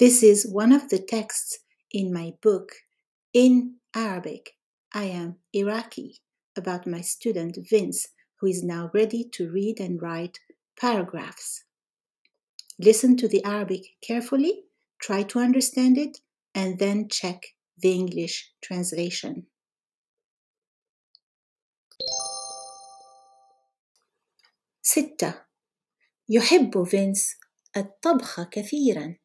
This is one of the texts in my book in Arabic. I am Iraqi about my student Vince, who is now ready to read and write paragraphs. Listen to the Arabic carefully, try to understand it, and then check the English translation. ستة يحب فينس الطبخ كثيرا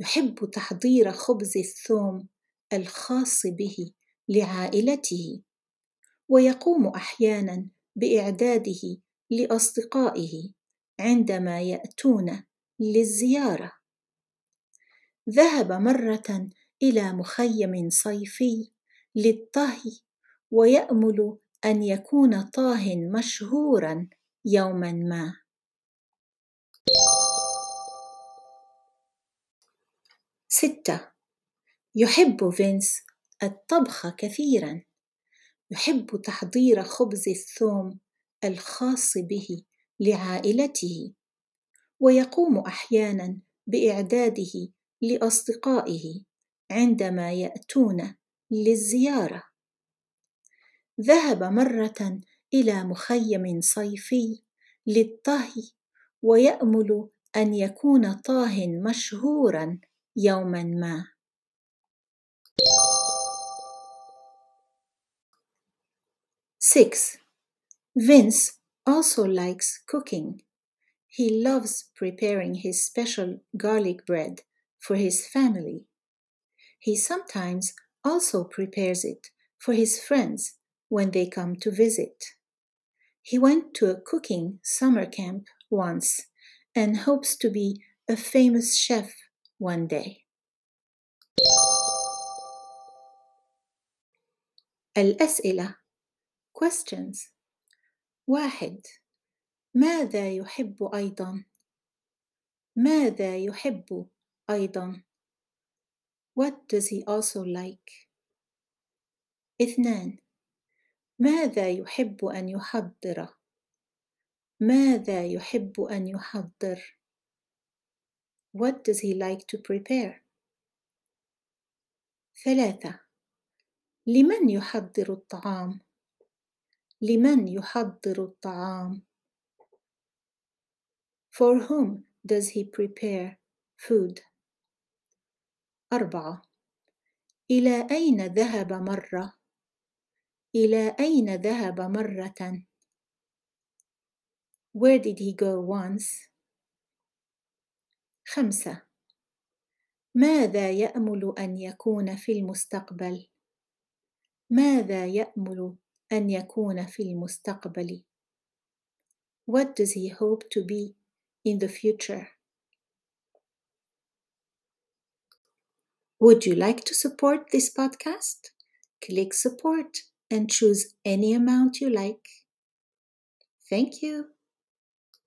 يحب تحضير خبز الثوم الخاص به لعائلته ويقوم أحيانا بإعداده لأصدقائه عندما يأتون للزيارة. ذهب مرة إلى مخيم صيفي للطهي ويأمل أن يكون طاه مشهورا يوما ما. ستة. يحب فينس الطبخ كثيرا. يحب تحضير خبز الثوم الخاص به لعائلته. ويقوم أحيانا بإعداده لأصدقائه عندما يأتون للزيارة. ذهب مرة إلى مخيم صيفي للطهي ويأمل أن يكون طاه مشهورا. يوما ما Six. Vince also likes cooking. He loves preparing his special garlic bread for his family. He sometimes also prepares it for his friends when they come to visit. He went to a cooking summer camp once and hopes to be a famous chef one day. الأسئلة questions واحد ماذا يحب أيضا؟ ماذا يحب أيضا؟ What does he also like? اثنان ماذا يحب أن يحضر؟ ماذا يحب أن يحضر؟ What does he like to prepare? ثلاثة لمن يحضر الطعام؟ لمن يحضر الطعام؟ For whom does he prepare food? أربعة إلى أين ذهب مرة؟ إلى أين ذهب مرة؟ Where did he go once? خمسة ماذا يأمل أن يكون في المستقبل؟ ماذا يأمل أن يكون في المستقبل؟ What does he hope to be in the future? Would you like to support this podcast? Click support and choose any amount you like. Thank you.